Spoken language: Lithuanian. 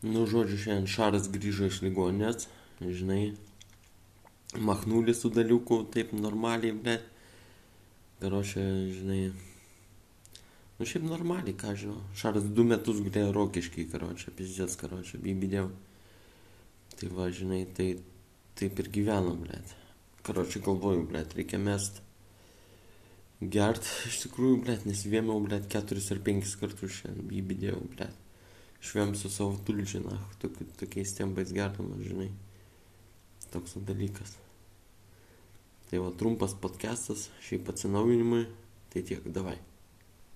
Nu, žodžiu, šiandien Šaras grįžo iš ligoninės, žinai, Machnulį su daliuku, taip normaliai, ble. Karočią, žinai, nu šiaip normaliai, ką žinau. Šaras du metus gulėjo rokiškai, karočią, pizdės, karočią, bibidėjau. Tai va, žinai, tai taip ir gyvenom, ble. Karočią galvoju, ble, reikia mest. Gert, iš tikrųjų, ble, nes vėmiau, ble, keturis ar penkis kartus šiandien bibidėjau, ble švem su savo tulžina, tokiu, tokiais tempais gerdamas, žinai. Toks dalykas. Tai va trumpas podcastas, šiaip atsinaujinimui, tai tiek, davai.